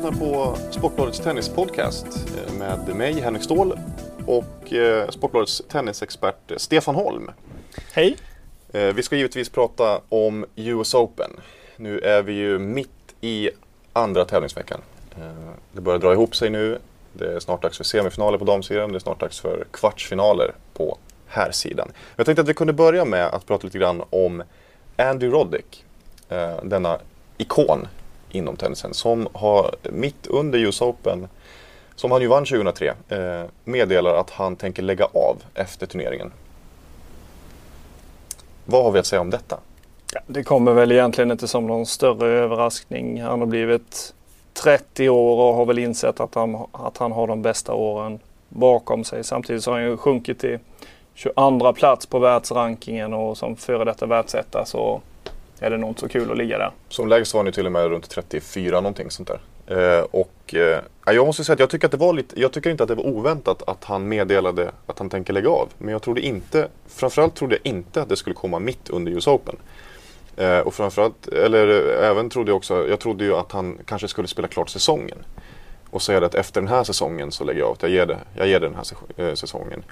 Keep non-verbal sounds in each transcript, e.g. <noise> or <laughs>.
lyssnar på Sportbladets tennispodcast eh, med mig Henrik Ståhl och eh, Sportbladets tennisexpert Stefan Holm. Hej! Eh, vi ska givetvis prata om US Open. Nu är vi ju mitt i andra tävlingsveckan. Det börjar dra ihop sig nu. Det är snart dags för semifinaler på damsidan. Det är snart dags för kvartsfinaler på herrsidan. Jag tänkte att vi kunde börja med att prata lite grann om Andy Roddick. Denna ikon inom tennisen som har mitt under US Open, som han ju vann 2003, eh, meddelar att han tänker lägga av efter turneringen. Vad har vi att säga om detta? Ja, det kommer väl egentligen inte som någon större överraskning. Han har blivit 30 år och har väl insett att han, att han har de bästa åren bakom sig. Samtidigt så har han ju sjunkit till 22 plats på världsrankingen och som före detta världsetta så är det nog inte så kul att ligga där. Som lägst var han ju till och med runt 34 någonting sånt där. Eh, och eh, jag måste säga att jag tycker att det var lite, jag tycker inte att det var oväntat att han meddelade att han tänker lägga av. Men jag trodde inte, framförallt trodde jag inte att det skulle komma mitt under US Open. Eh, och framförallt, eller eh, även trodde jag också, jag trodde ju att han kanske skulle spela klart säsongen. Och säga att efter den här säsongen så lägger jag av, jag ger, det, jag ger den här eh, säsongen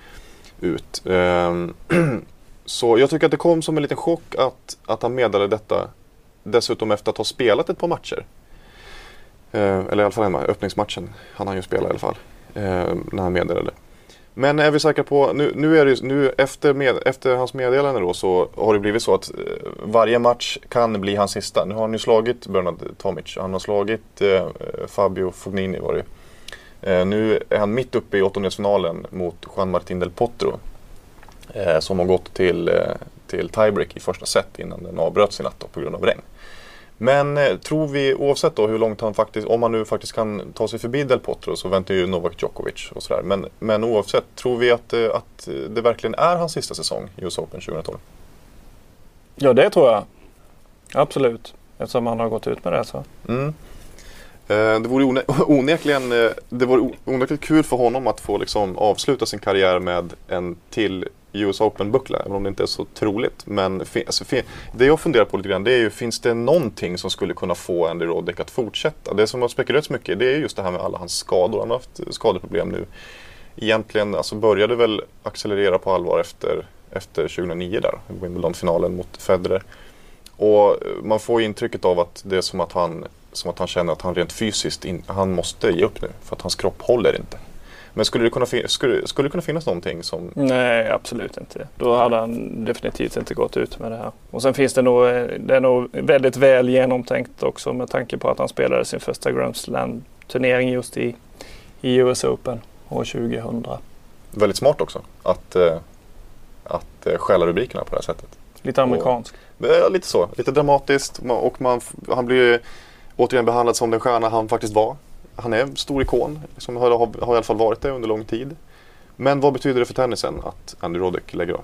ut. Ehm, <clears throat> Så jag tycker att det kom som en liten chock att, att han meddelade detta dessutom efter att ha spelat ett par matcher. Eh, eller i alla fall hemma, öppningsmatchen han han ju spela i alla fall. Eh, när han meddelade. Men är vi säkra på, nu, nu är det nu efter, med, efter hans meddelande då så har det blivit så att eh, varje match kan bli hans sista. Nu har han ju slagit Bernard Tomic, han har slagit eh, Fabio Fognini var det eh, Nu är han mitt uppe i åttondelsfinalen mot Juan Martín del Potro eh, som har gått till, eh, till tiebreak i första set innan den avbröts i natt på grund av regn. Men eh, tror vi, oavsett då hur långt han faktiskt, om han nu faktiskt kan ta sig förbi Del Potro så väntar ju Novak Djokovic och sådär. Men, men oavsett, tror vi att, eh, att det verkligen är hans sista säsong i US Open 2012? Ja, det tror jag. Absolut. Eftersom han har gått ut med det så. Mm. Eh, det vore <laughs> onekligen, det vore onekligen kul för honom att få liksom avsluta sin karriär med en till US Open-buckla, även om det inte är så troligt. Men alltså, det jag funderar på lite grann, det är ju, finns det någonting som skulle kunna få Andy Roddick att fortsätta? Det som har spekulerats mycket, det är just det här med alla hans skador. Han har haft skadeproblem nu. Egentligen, alltså började väl accelerera på allvar efter, efter 2009 där, Wimbledon-finalen mot Federer. Och eh, man får intrycket av att det är som att han, som att han känner att han rent fysiskt, in, han måste ge upp nu. För att hans kropp håller inte. Men skulle det, kunna skulle, skulle det kunna finnas någonting som... Nej, absolut inte. Då hade han definitivt inte gått ut med det här. Och sen finns det nog, det är nog väldigt väl genomtänkt också med tanke på att han spelade sin första Grand Slam-turnering just i, i US Open år 2000. Väldigt smart också att, eh, att eh, stjäla rubrikerna på det här sättet. Lite amerikanskt. Ja, lite så. Lite dramatiskt och man, han blir återigen behandlad som den stjärna han faktiskt var han är en stor ikon, som har, har, har i alla fall varit det under lång tid. Men vad betyder det för tennisen att Andy Roddick lägger av?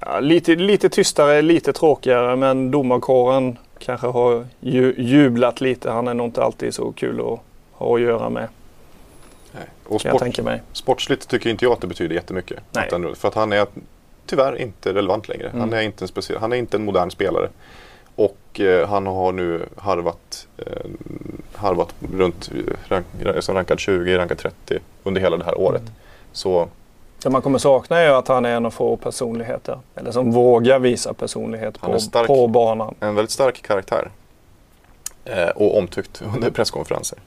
Ja, lite, lite tystare, lite tråkigare men domarkåren kanske har ju, jublat lite. Han är nog inte alltid så kul att ha att göra med. Nej. Och sport, jag tänka mig. Sportsligt tycker inte jag att det betyder jättemycket. Nej. Att, för att han är tyvärr inte relevant längre. Mm. Han, är inte en speciell, han är inte en modern spelare. Och eh, han har nu harvat, eh, harvat runt rank, som rankad 20, rankad 30 under hela det här året. Mm. Så det man kommer sakna är att han är en av få personligheter. Eller som vågar visa personlighet på, stark, på banan. En väldigt stark karaktär. Eh, och omtyckt <laughs> under presskonferenser.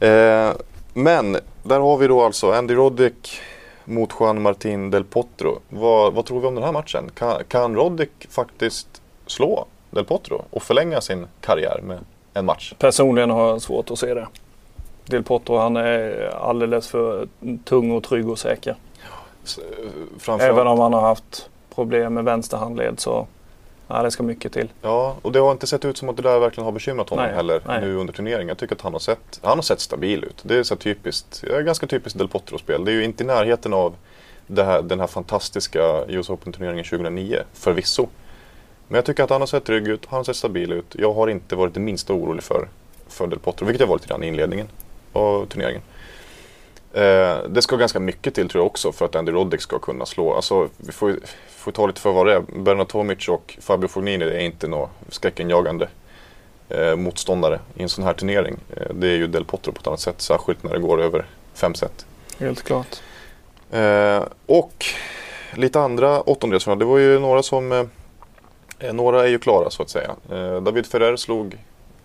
Eh, men där har vi då alltså Andy Roddick mot Juan Martin Del Potro. Vad, vad tror vi om den här matchen? Kan, kan Roddick faktiskt slå Del Potro och förlänga sin karriär med en match? Personligen har jag svårt att se det. Del Potro han är alldeles för tung och trygg och säker. Framförallt... Även om han har haft problem med vänsterhandled så Ja, det ska mycket till. Ja, och det har inte sett ut som att det där verkligen har bekymrat honom nej, heller nej. nu under turneringen. Jag tycker att han har sett, han har sett stabil ut. Det är så typiskt, ganska typiskt Del Potro-spel. Det är ju inte i närheten av här, den här fantastiska US Open-turneringen 2009, förvisso. Men jag tycker att han har sett trygg ut, han har sett stabil ut. Jag har inte varit det minsta orolig för, för Del Potro, vilket jag var lite grann i inledningen av turneringen. Eh, det ska ganska mycket till tror jag också för att Andy Roddick ska kunna slå. Alltså, vi får, får ta lite för vad det är. Bernard Tomic och Fabio Fognini är inte något skräckenjagande eh, motståndare i en sån här turnering. Eh, det är ju Del Potro på ett annat sätt, särskilt när det går över fem set. Helt klart. Eh, och lite andra åttondelsfinaler. Det var ju några som... Eh, några är ju klara så att säga. Eh, David Ferrer slog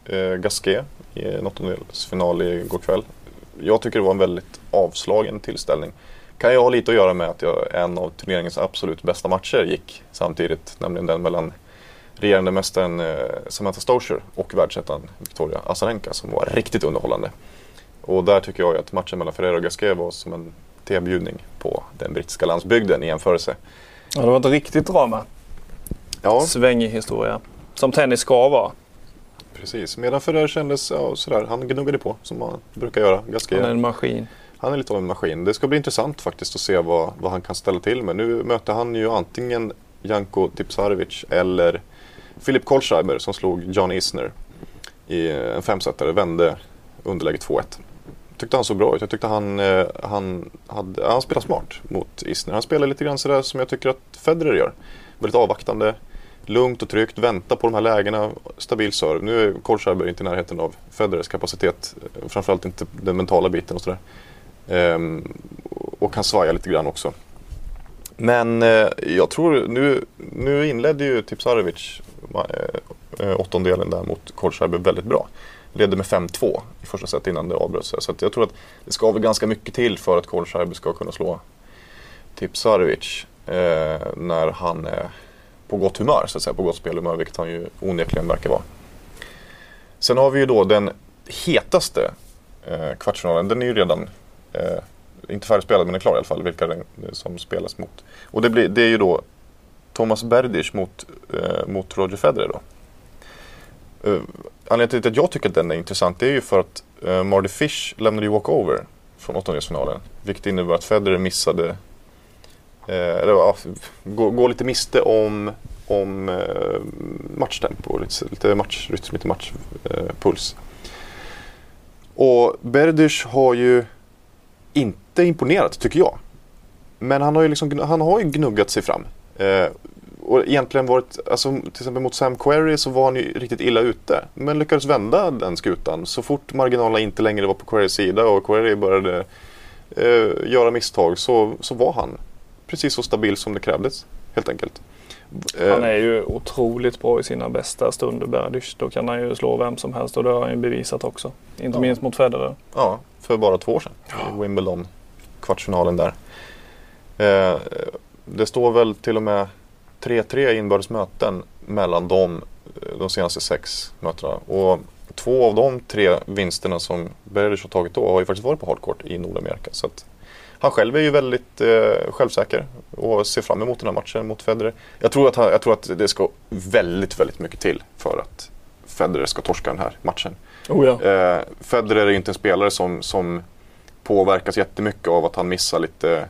eh, Gasquet i en åttondelsfinal igår kväll. Jag tycker det var en väldigt avslagen tillställning. Kan ju ha lite att göra med att jag, en av turneringens absolut bästa matcher gick samtidigt. Nämligen den mellan regerande mästaren eh, Samantha Stosher och världsettan Victoria Azarenka som var riktigt underhållande. Och där tycker jag att matchen mellan Ferrer och Gasquet var som en tebjudning på den brittiska landsbygden i jämförelse. Ja, det var ett riktigt drama. Ja, Svängig historia. Som tennis ska vara. precis. Medan Ferrer kändes ja, sådär, han gnuggade på som man brukar göra. Gasquet, Han är en maskin. han är lite av en maskin. Det ska bli intressant faktiskt att se vad, vad han kan ställa till med. Nu möter han ju antingen Janko Tipsarevic eller Filip Kohlschreiber som slog John Isner i en femsetare, vände underläget 2-1. Tyckte han såg bra ut. Jag tyckte han, eh, han, hade, han spelade smart mot Isner. Han spelar lite grann sådär som jag tycker att Federer gör. Väldigt avvaktande, lugnt och tryggt, vänta på de här lägena, stabil serve. Nu är Kohlschreiber inte i närheten av Federers kapacitet, framförallt inte den mentala biten och sådär. Ehm, och kan svaja lite grann också. Men eh, jag tror, nu, nu inledde ju Tipsarevic eh, eh åttondelen där mot Kohlschreiber väldigt bra. Ledde med 5-2 i första set innan det avbröts. Så att jag tror att det ska väl ganska mycket till för att Kohlschreiber ska kunna slå Tipsarevic eh, när han är på gott humör, så att säga, på gott spelhumör, vilket han ju onekligen verkar vara. Sen har vi ju då den hetaste eh, kvartsfinalen, den är ju redan eh, inte färdigspelad men den är klar i alla fall, vilka den, som spelas mot. Och det, blir, det är ju då Thomas Berdych mot, eh, mot Roger Federer då. Eh, anledningen till att jag tycker att den är intressant det är ju för att eh, Marty Fish lämnade ju walkover från åttondelsfinalen. Vilket innebär att Federer missade, Eh, eller, ja, gå, gå, lite miste om, om eh, matchtempo, lite, lite matchrytm, lite matchpuls. Eh, och Berdych har ju inte imponerat tycker jag. Men han har ju, liksom, han har ju gnuggat sig fram. Eh, och egentligen varit, alltså, till exempel mot Sam Querrey så var han ju riktigt illa ute. Men lyckades vända den skutan. Så fort marginalerna inte längre var på Querys sida och Querrey började eh, göra misstag så, så var han precis så stabil som det krävdes. Helt enkelt. Eh, Han är ju otroligt bra i sina bästa stunder, Berdych. Då kan han ju slå vem som helst och det har han ju bevisat också. Inte Ja. minst mot Federer. Ja, för bara två år sedan. I Wimbledon, kvartsfinalen där. Eh, det står väl till och med 3-3 inbördes möten mellan dem eh, de senaste sex mötena. Och två av de tre vinsterna som Berdych har tagit då har ju faktiskt varit på hardcourt i Nordamerika. Så att han själv är ju väldigt eh, självsäker och ser fram emot den här matchen mot Federer. Jag tror, att han, jag tror att det ska väldigt, väldigt mycket till för att Federer ska torska den här matchen. Oh ja. Eh, Federer är ju inte en spelare som, som påverkas jättemycket av att han missar lite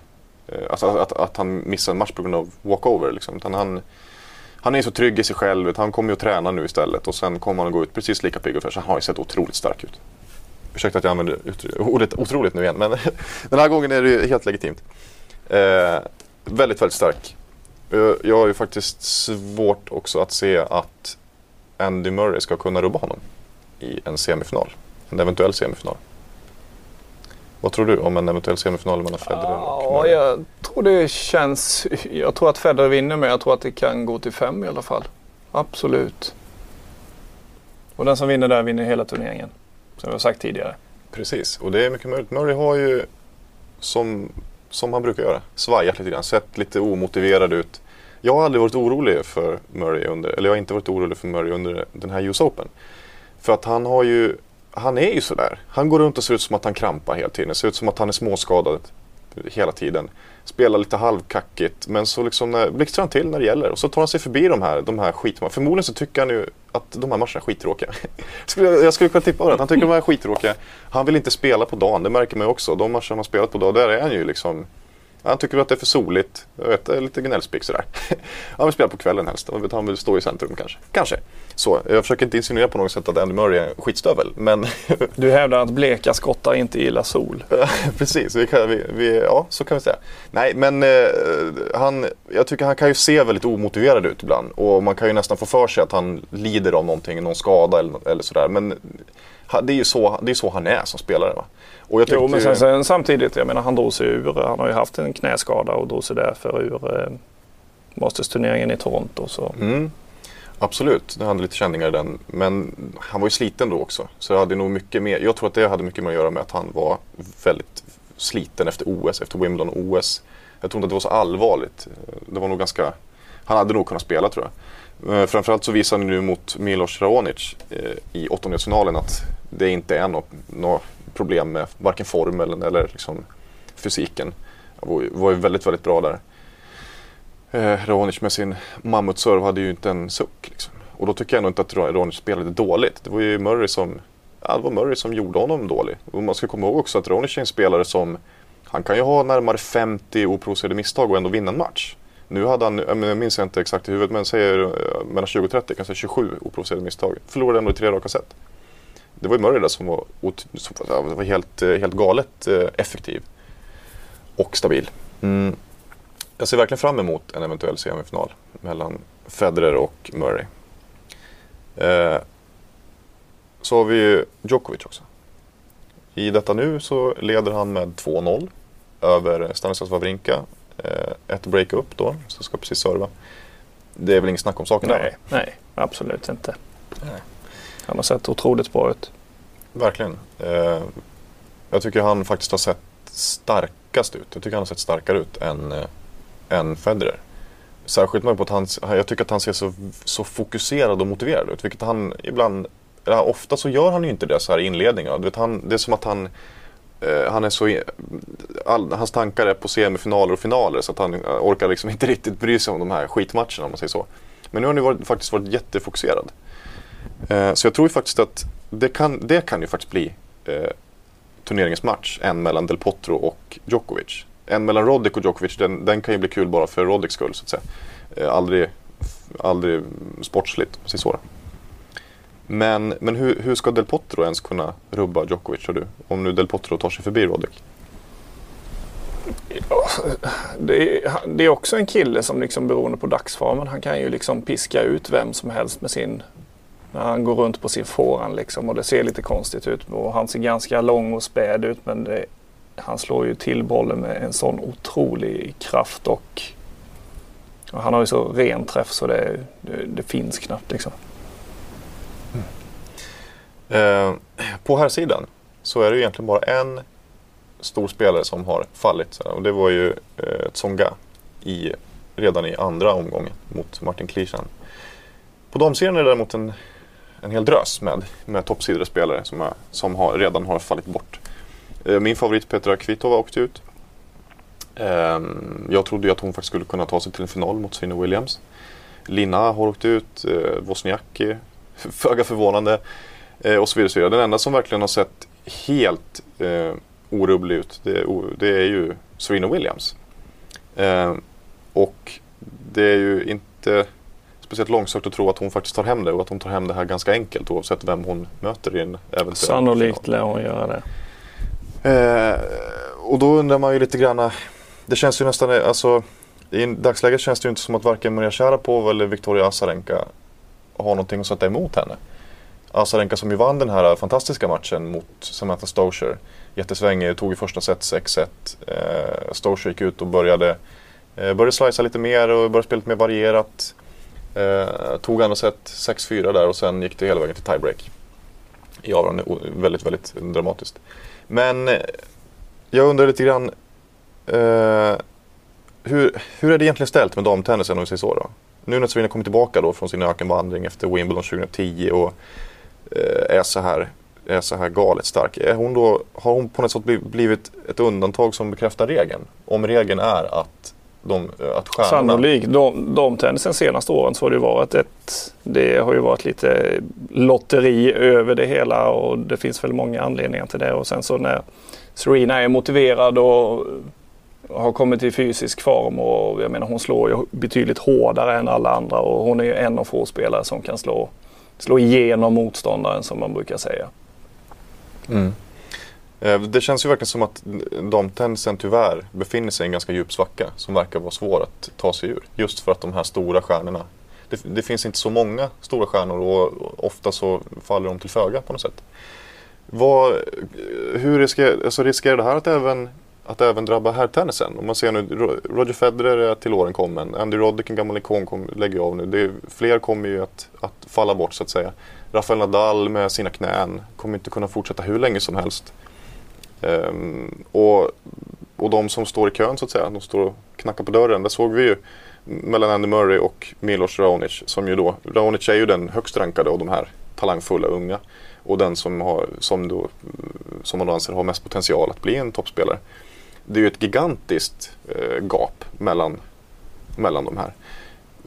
eh, alltså att, att han missar en match på grund av walkover. Liksom. Utan han, han är så trygg i sig själv. Han kommer ju att träna nu istället och sen kommer han att gå ut precis lika pigg och fräsch. Han har ju sett otroligt stark ut. Ursäkta att jag använder ordet otroligt nu igen men <laughs> den här gången är det helt legitimt. Eh, väldigt, väldigt stark. Eh, Jag har ju faktiskt svårt också att se att Andy Murray ska kunna rubba honom i en semifinal. En eventuell semifinal. Vad tror du om en eventuell semifinal mellan Federer och Ja, Murray? jag tror det känns... Jag tror att Federer vinner men jag tror att det kan gå till fem i alla fall. Absolut. Och den som vinner där vinner hela turneringen. Som vi har sagt tidigare. Precis, och det är mycket möjligt. Murray har ju, som, som han brukar göra, svajat lite grann. Sett lite omotiverad ut. Jag har aldrig varit orolig för Murray under, eller jag har inte varit orolig för Murray under den här US Open. För att han har ju, han är ju sådär. Han går runt och ser ut som att han krampar hela tiden. Det ser ut som att han är småskadad hela tiden. Spelar lite halvkackigt men så liksom eh, blixtrar han till när det gäller och så tar han sig förbi de här, de här skitmatcherna. Förmodligen så tycker han ju att de här matcherna är skittråkiga. <laughs> Jag skulle kunna tippa på det, att han tycker de här är skittråkiga. Han vill inte spela på dagen, det märker man ju också. De matcher han har spelat på dagen, där är han ju liksom han tycker att det är för soligt. Jag vet, lite gnällspik sådär. <laughs> han vill spela på kvällen helst. Han vill stå i centrum kanske. Kanske. Så, jag försöker inte insinuera på något sätt att Andy Murray är en skitstövel. Men <laughs> du hävdar att bleka skottar inte gillar sol? <laughs> Precis, vi kan, vi, vi, ja så kan vi säga. Nej, men eh, han, jag tycker han kan ju se väldigt omotiverad ut ibland. Och man kan ju nästan få för sig att han lider av någonting, någon skada eller, eller sådär. Men det är ju så, det är så han är som spelare. Va? Och jag jo, men sen, sen, samtidigt, jag menar han drog sig ur, han har ju haft en knäskada och drog sig därför ur eh, Masters-turneringen i Toronto. Så. Mm. Absolut, det hade lite känningar i den. Men han var ju sliten då också. Så det hade nog mycket mer, jag tror att det hade mycket mer att göra med att han var väldigt sliten efter OS, efter Wimbledon och OS. Jag tror inte att det var så allvarligt. Det var nog ganska, han hade nog kunnat spela tror jag. Eh, framförallt så visar han nu mot Milos Raonic eh, i åttondelsfinalen att det inte är något, något problem med varken formen eller liksom fysiken. Han var ju väldigt, väldigt bra där. Eh, Ronic med sin mammutserve hade ju inte en suck. Liksom. Och då tycker jag nog inte att Ronic spelade dåligt. Det var ju Murray som, ja, det var Murray som gjorde honom dålig. Och man ska komma ihåg också att Ronic är en spelare som han kan ju ha närmare 50 oprovocerade misstag och ändå vinna en match. Nu hade han, jag minns inte exakt i huvudet, men säger eh, mellan 20 och 30, kanske 27 oprovocerade misstag. Förlorade ändå i tre raka set det var ju Murray där som var, som var helt, eh, helt galet eh, effektiv och stabil. Mm. Jag ser verkligen fram emot en eventuell semifinal mellan Federer och Murray. Eh, så har vi ju Djokovic också. I detta nu så leder han med 2-0 över Stanislas Wawrinka. Eh, ett break-up då, så ska precis serva. Det är väl inget snack om saken? Nej, där, nej absolut inte. Nej. Han har sett otroligt bra ut. Verkligen. Eh, jag tycker han faktiskt har sett starkast ut. Jag tycker han har sett starkare ut än, eh, än Federer. Särskilt med på att han, jag tycker att han ser så, så fokuserad och motiverad ut. Vilket han ibland, eller ofta så gör han ju inte det så här i inledningen. Du vet, han, det är som att han, eh, han är så, all, hans tankar är på semifinaler och finaler så att han eh, orkar liksom inte riktigt bry sig om de här skitmatcherna om man säger så. Men nu har han ju varit, faktiskt varit jättefokuserad. Eh, så jag tror faktiskt att det kan, det kan ju faktiskt bli eh, turneringens match. En mellan Del Potro och Djokovic. En mellan Roddick och Djokovic, den, den kan ju bli kul bara för Roddicks skull så att säga. Eh, aldrig, aldrig sportsligt, precis så. Men, men hur, hur ska Del Potro ens kunna rubba Djokovic tror du? Om nu Del Potro tar sig förbi Roddick? Det är, det är också en kille som liksom beroende på dagsformen, han kan ju liksom piska ut vem som helst med sin när han går runt på sin fåran liksom och det ser lite konstigt ut. Och han ser ganska lång och späd ut men det, han slår ju till bollen med en sån otrolig kraft och, och han har ju så ren träff så det, det, det finns knappt liksom. Mm. Eh, på här sidan så är det egentligen bara en stor spelare som har fallit och det var ju eh, Tsonga i, redan i andra omgången mot Martin Klichan. På damsidan är det däremot en en hel drös med, med toppsidespelare som, är, som har, redan har fallit bort. Eh, min favorit Petra Kvitova åkte ut. Ehm, jag trodde ju att hon faktiskt skulle kunna ta sig till en final mot Serena Williams. Lina har åkt ut, eh, Wozniacki, <laughs> föga förvånande. Eh, och så vidare, så vidare. Den enda som verkligen har sett helt eh, orubblig ut, det, det, är ju Serena Williams. Eh, och det är ju inte speciellt långsökt att tro att hon faktiskt tar hem det och att hon tar hem det här ganska enkelt oavsett vem hon möter i en eventuell Sannolikt lär hon göra det. Eh, och då undrar man ju lite grann, det känns ju nästan, alltså i dagsläget känns det ju inte som att varken Maria Sharapova eller Victoria Azarenka har någonting att sätta emot henne. Azarenka som ju vann den här fantastiska matchen mot Samantha Stosur. Jättesvängig, tog i första set 6-1. Eh, Stosur gick ut och började, eh, började slicea lite mer och började spela lite mer varierat. Eh, tog andra set 6-4 där och sen gick det hela vägen till tiebreak. I avgörande, väldigt, väldigt dramatiskt. Men eh, jag undrar lite grann eh, hur, hur är det egentligen ställt med damtennisen om vi säger så då? Nu när Serena kommer tillbaka då från sin ökenvandring efter Wimbledon 2010 och eh, är, så här, är så här galet stark. Är hon då, har hon på något sätt blivit ett undantag som bekräftar regeln? Om regeln är att de, att stjärnorna... Sannolikt. De, de tennisen senaste åren så har det varit ett... Det har ju varit lite lotteri över det hela och det finns väl många anledningar till det. Och sen så när Serena är motiverad och har kommit i fysisk form och jag menar hon slår ju betydligt hårdare än alla andra och hon är ju en av få spelare som kan slå, slå igenom motståndaren som man brukar säga. Mm. Eh, det känns ju verkligen som att damtennisen tyvärr befinner sig i en ganska djup svacka som verkar vara svår att ta sig ur. Just för att de här stora stjärnorna, det, det finns inte så många stora stjärnor och ofta så faller de till föga på något sätt. Vad, hur riskerar, alltså riskerar det här att även, att även drabba herrtennisen? Om man ser nu, Roger Federer är till åren kommen, Andy Roddick, en gammal ikon, kom, lägger av nu. Det fler kommer ju att, att falla bort så att säga. Rafael Nadal med sina knän kommer inte kunna fortsätta hur länge som helst. Um, och, och de som står i kön så att säga, de står och knackar på dörren. Där såg vi ju mellan Andy Murray och Milos Raonic. Som ju då, Raonic är ju den högst rankade av de här talangfulla unga. Och den som, har, som, då, som man anser har mest potential att bli en toppspelare. Det är ju ett gigantiskt eh, gap mellan, mellan de här.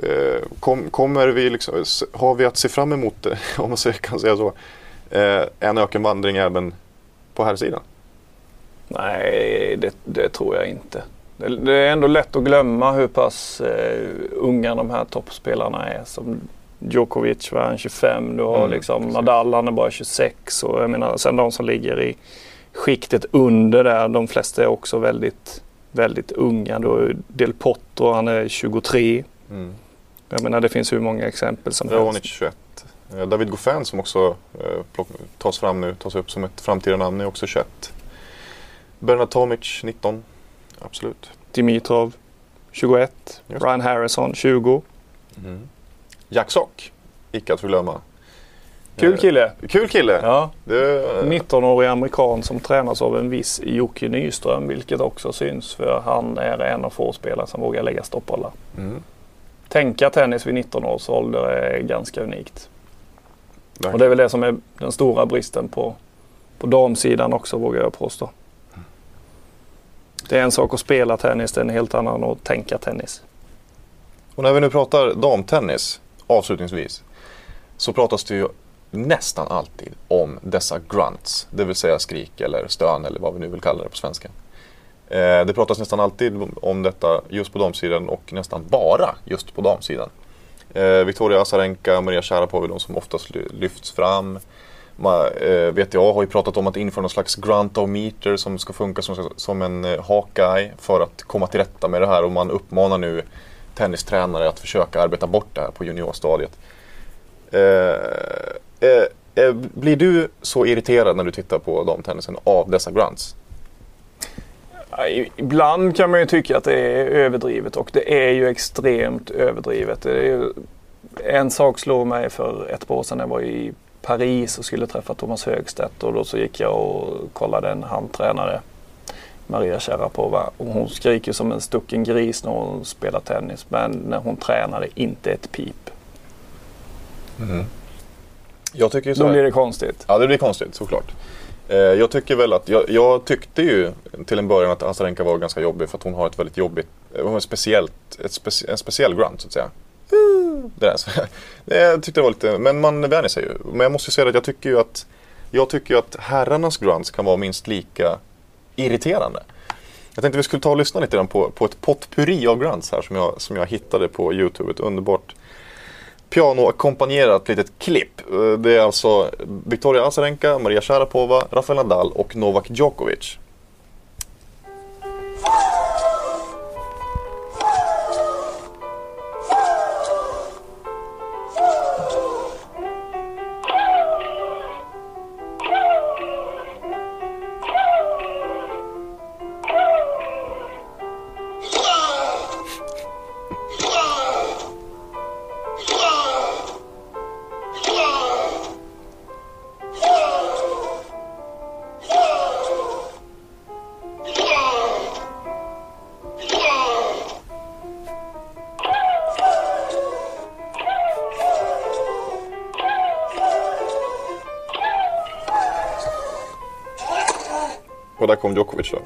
Eh, kom, kommer vi liksom, har vi att se fram emot, <laughs> om man kan säga så, eh, en ökenvandring även på här sidan? Nej, det, det, tror jag inte. Det, det, är ändå lätt att glömma hur pass eh, unga de här toppspelarna är. Som Djokovic var han 25, du har mm, liksom Nadal han är bara 26 och jag menar sen de som ligger i skiktet under där, de flesta är också väldigt, väldigt unga. Då Del Potro, han är 23. Mm. Jag menar det finns hur många exempel som Raonic helst. 21. Eh, David Goffin som också eh, tas fram nu, tas upp som ett framtida namn, är också 21. Bernard Tomic 19. Absolut. Dimitrov 21. Brian Harrison 20. Mm. Jack Sock, icke att förglömma. Kul eh, kille. Kul kille. Ja. Det... 19-årig amerikan som tränas av en viss Jocke Nyström vilket också syns för han är en av få spelare som vågar lägga stoppbollar. Mm. Tänka tennis vid 19 års ålder är ganska unikt. Verkligen. Och det är väl det som är den stora bristen på, på damsidan också vågar jag påstå. Det är en sak att spela tennis, det är en helt annan att tänka tennis. Och när vi nu pratar damtennis, avslutningsvis, så pratas det ju nästan alltid om dessa grunts, det vill säga skrik eller stön eller vad vi nu vill kalla det på svenska. Eh, det pratas nästan alltid om detta just på damsidan och nästan bara just på damsidan. Eh, Victoria Azarenka, Maria Sharapova är de som oftast lyfts fram. Eh, VTA har ju pratat om att införa någon slags grant-o-meter som ska funka som, som en eh, Hawkeye för att komma till rätta med det här och man uppmanar nu tennistränare att försöka arbeta bort det här på juniorstadiet. Eh, eh, eh, blir du så irriterad när du tittar på damtennisen av dessa grants? Ibland kan man ju tycka att det är överdrivet och det är ju extremt överdrivet. Ju, en sak slog mig för ett par år sedan när jag var i Paris och skulle träffa Thomas Högstedt och då så gick jag och kollade en handtränare, Maria Sharapova. Och hon skriker som en stucken gris när hon spelar tennis men när hon tränade inte ett pip. Mm. Jag tycker så Då blir det konstigt. Ja, det blir konstigt såklart. Eh, jag tycker väl att, jag, jag, tyckte ju till en början att Azarenka var ganska jobbig för att hon har ett väldigt jobbigt, hon har speciellt, ett speci, en speciell grunt så att säga. Det, där. <laughs> det tyckte jag var lite, men man vänjer sig ju. Men jag måste säga att jag tycker ju att jag tycker att herrarnas grunts kan vara minst lika irriterande. Jag tänkte vi skulle ta och lyssna lite på, på ett potpurri av grunts här som jag, som jag hittade på Youtube. Ett underbart pianoackompanjerat litet klipp. Eh, det är alltså Victoria Azarenka, Maria Sharapova, Rafael Nadal och Novak Djokovic. Där kom Djokovic då.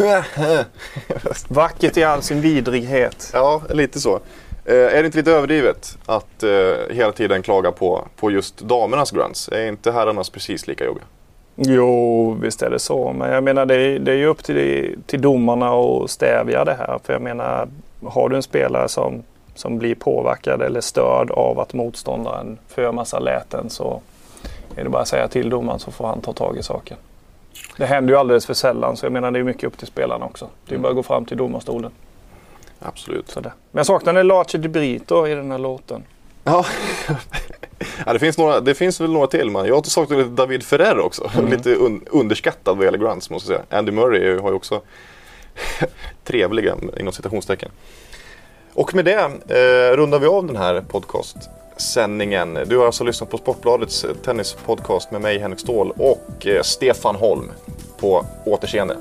<laughs> Vackert i all sin vidrighet. Ja, lite så. Eh, är det inte lite överdrivet att eh, hela tiden klaga på, på just damernas grunts? Är inte herrarnas precis lika jobbiga? Jo, visst är det så. Men jag menar det är, det är ju upp till, till domarna att stävja det här. För jag menar, har du en spelare som, som blir påverkad eller störd av att motståndaren för massa läten så är det bara att säga till domaren så får han ta tag i saken. Det händer ju alldeles för sällan så jag menar det är mycket upp till spelarna också. Det är bara att gå fram till domarstolen. Absolut. Sådär. Men jag saknar en Lache de Brito i den här låten. Ja. <laughs> ja, det, finns några, det finns väl några till. Men jag saknar lite David Ferrer också. Mm. lite un, underskattad vad gäller grunts måste jag säga. Andy Murray har ju också <laughs> trevliga inom citationstecken. Och med det eh, rundar vi av den här podcastsändningen. Du har alltså lyssnat på Sportbladets eh, tennispodcast med mig Henrik Ståhl och eh, Stefan Holm. På återseende.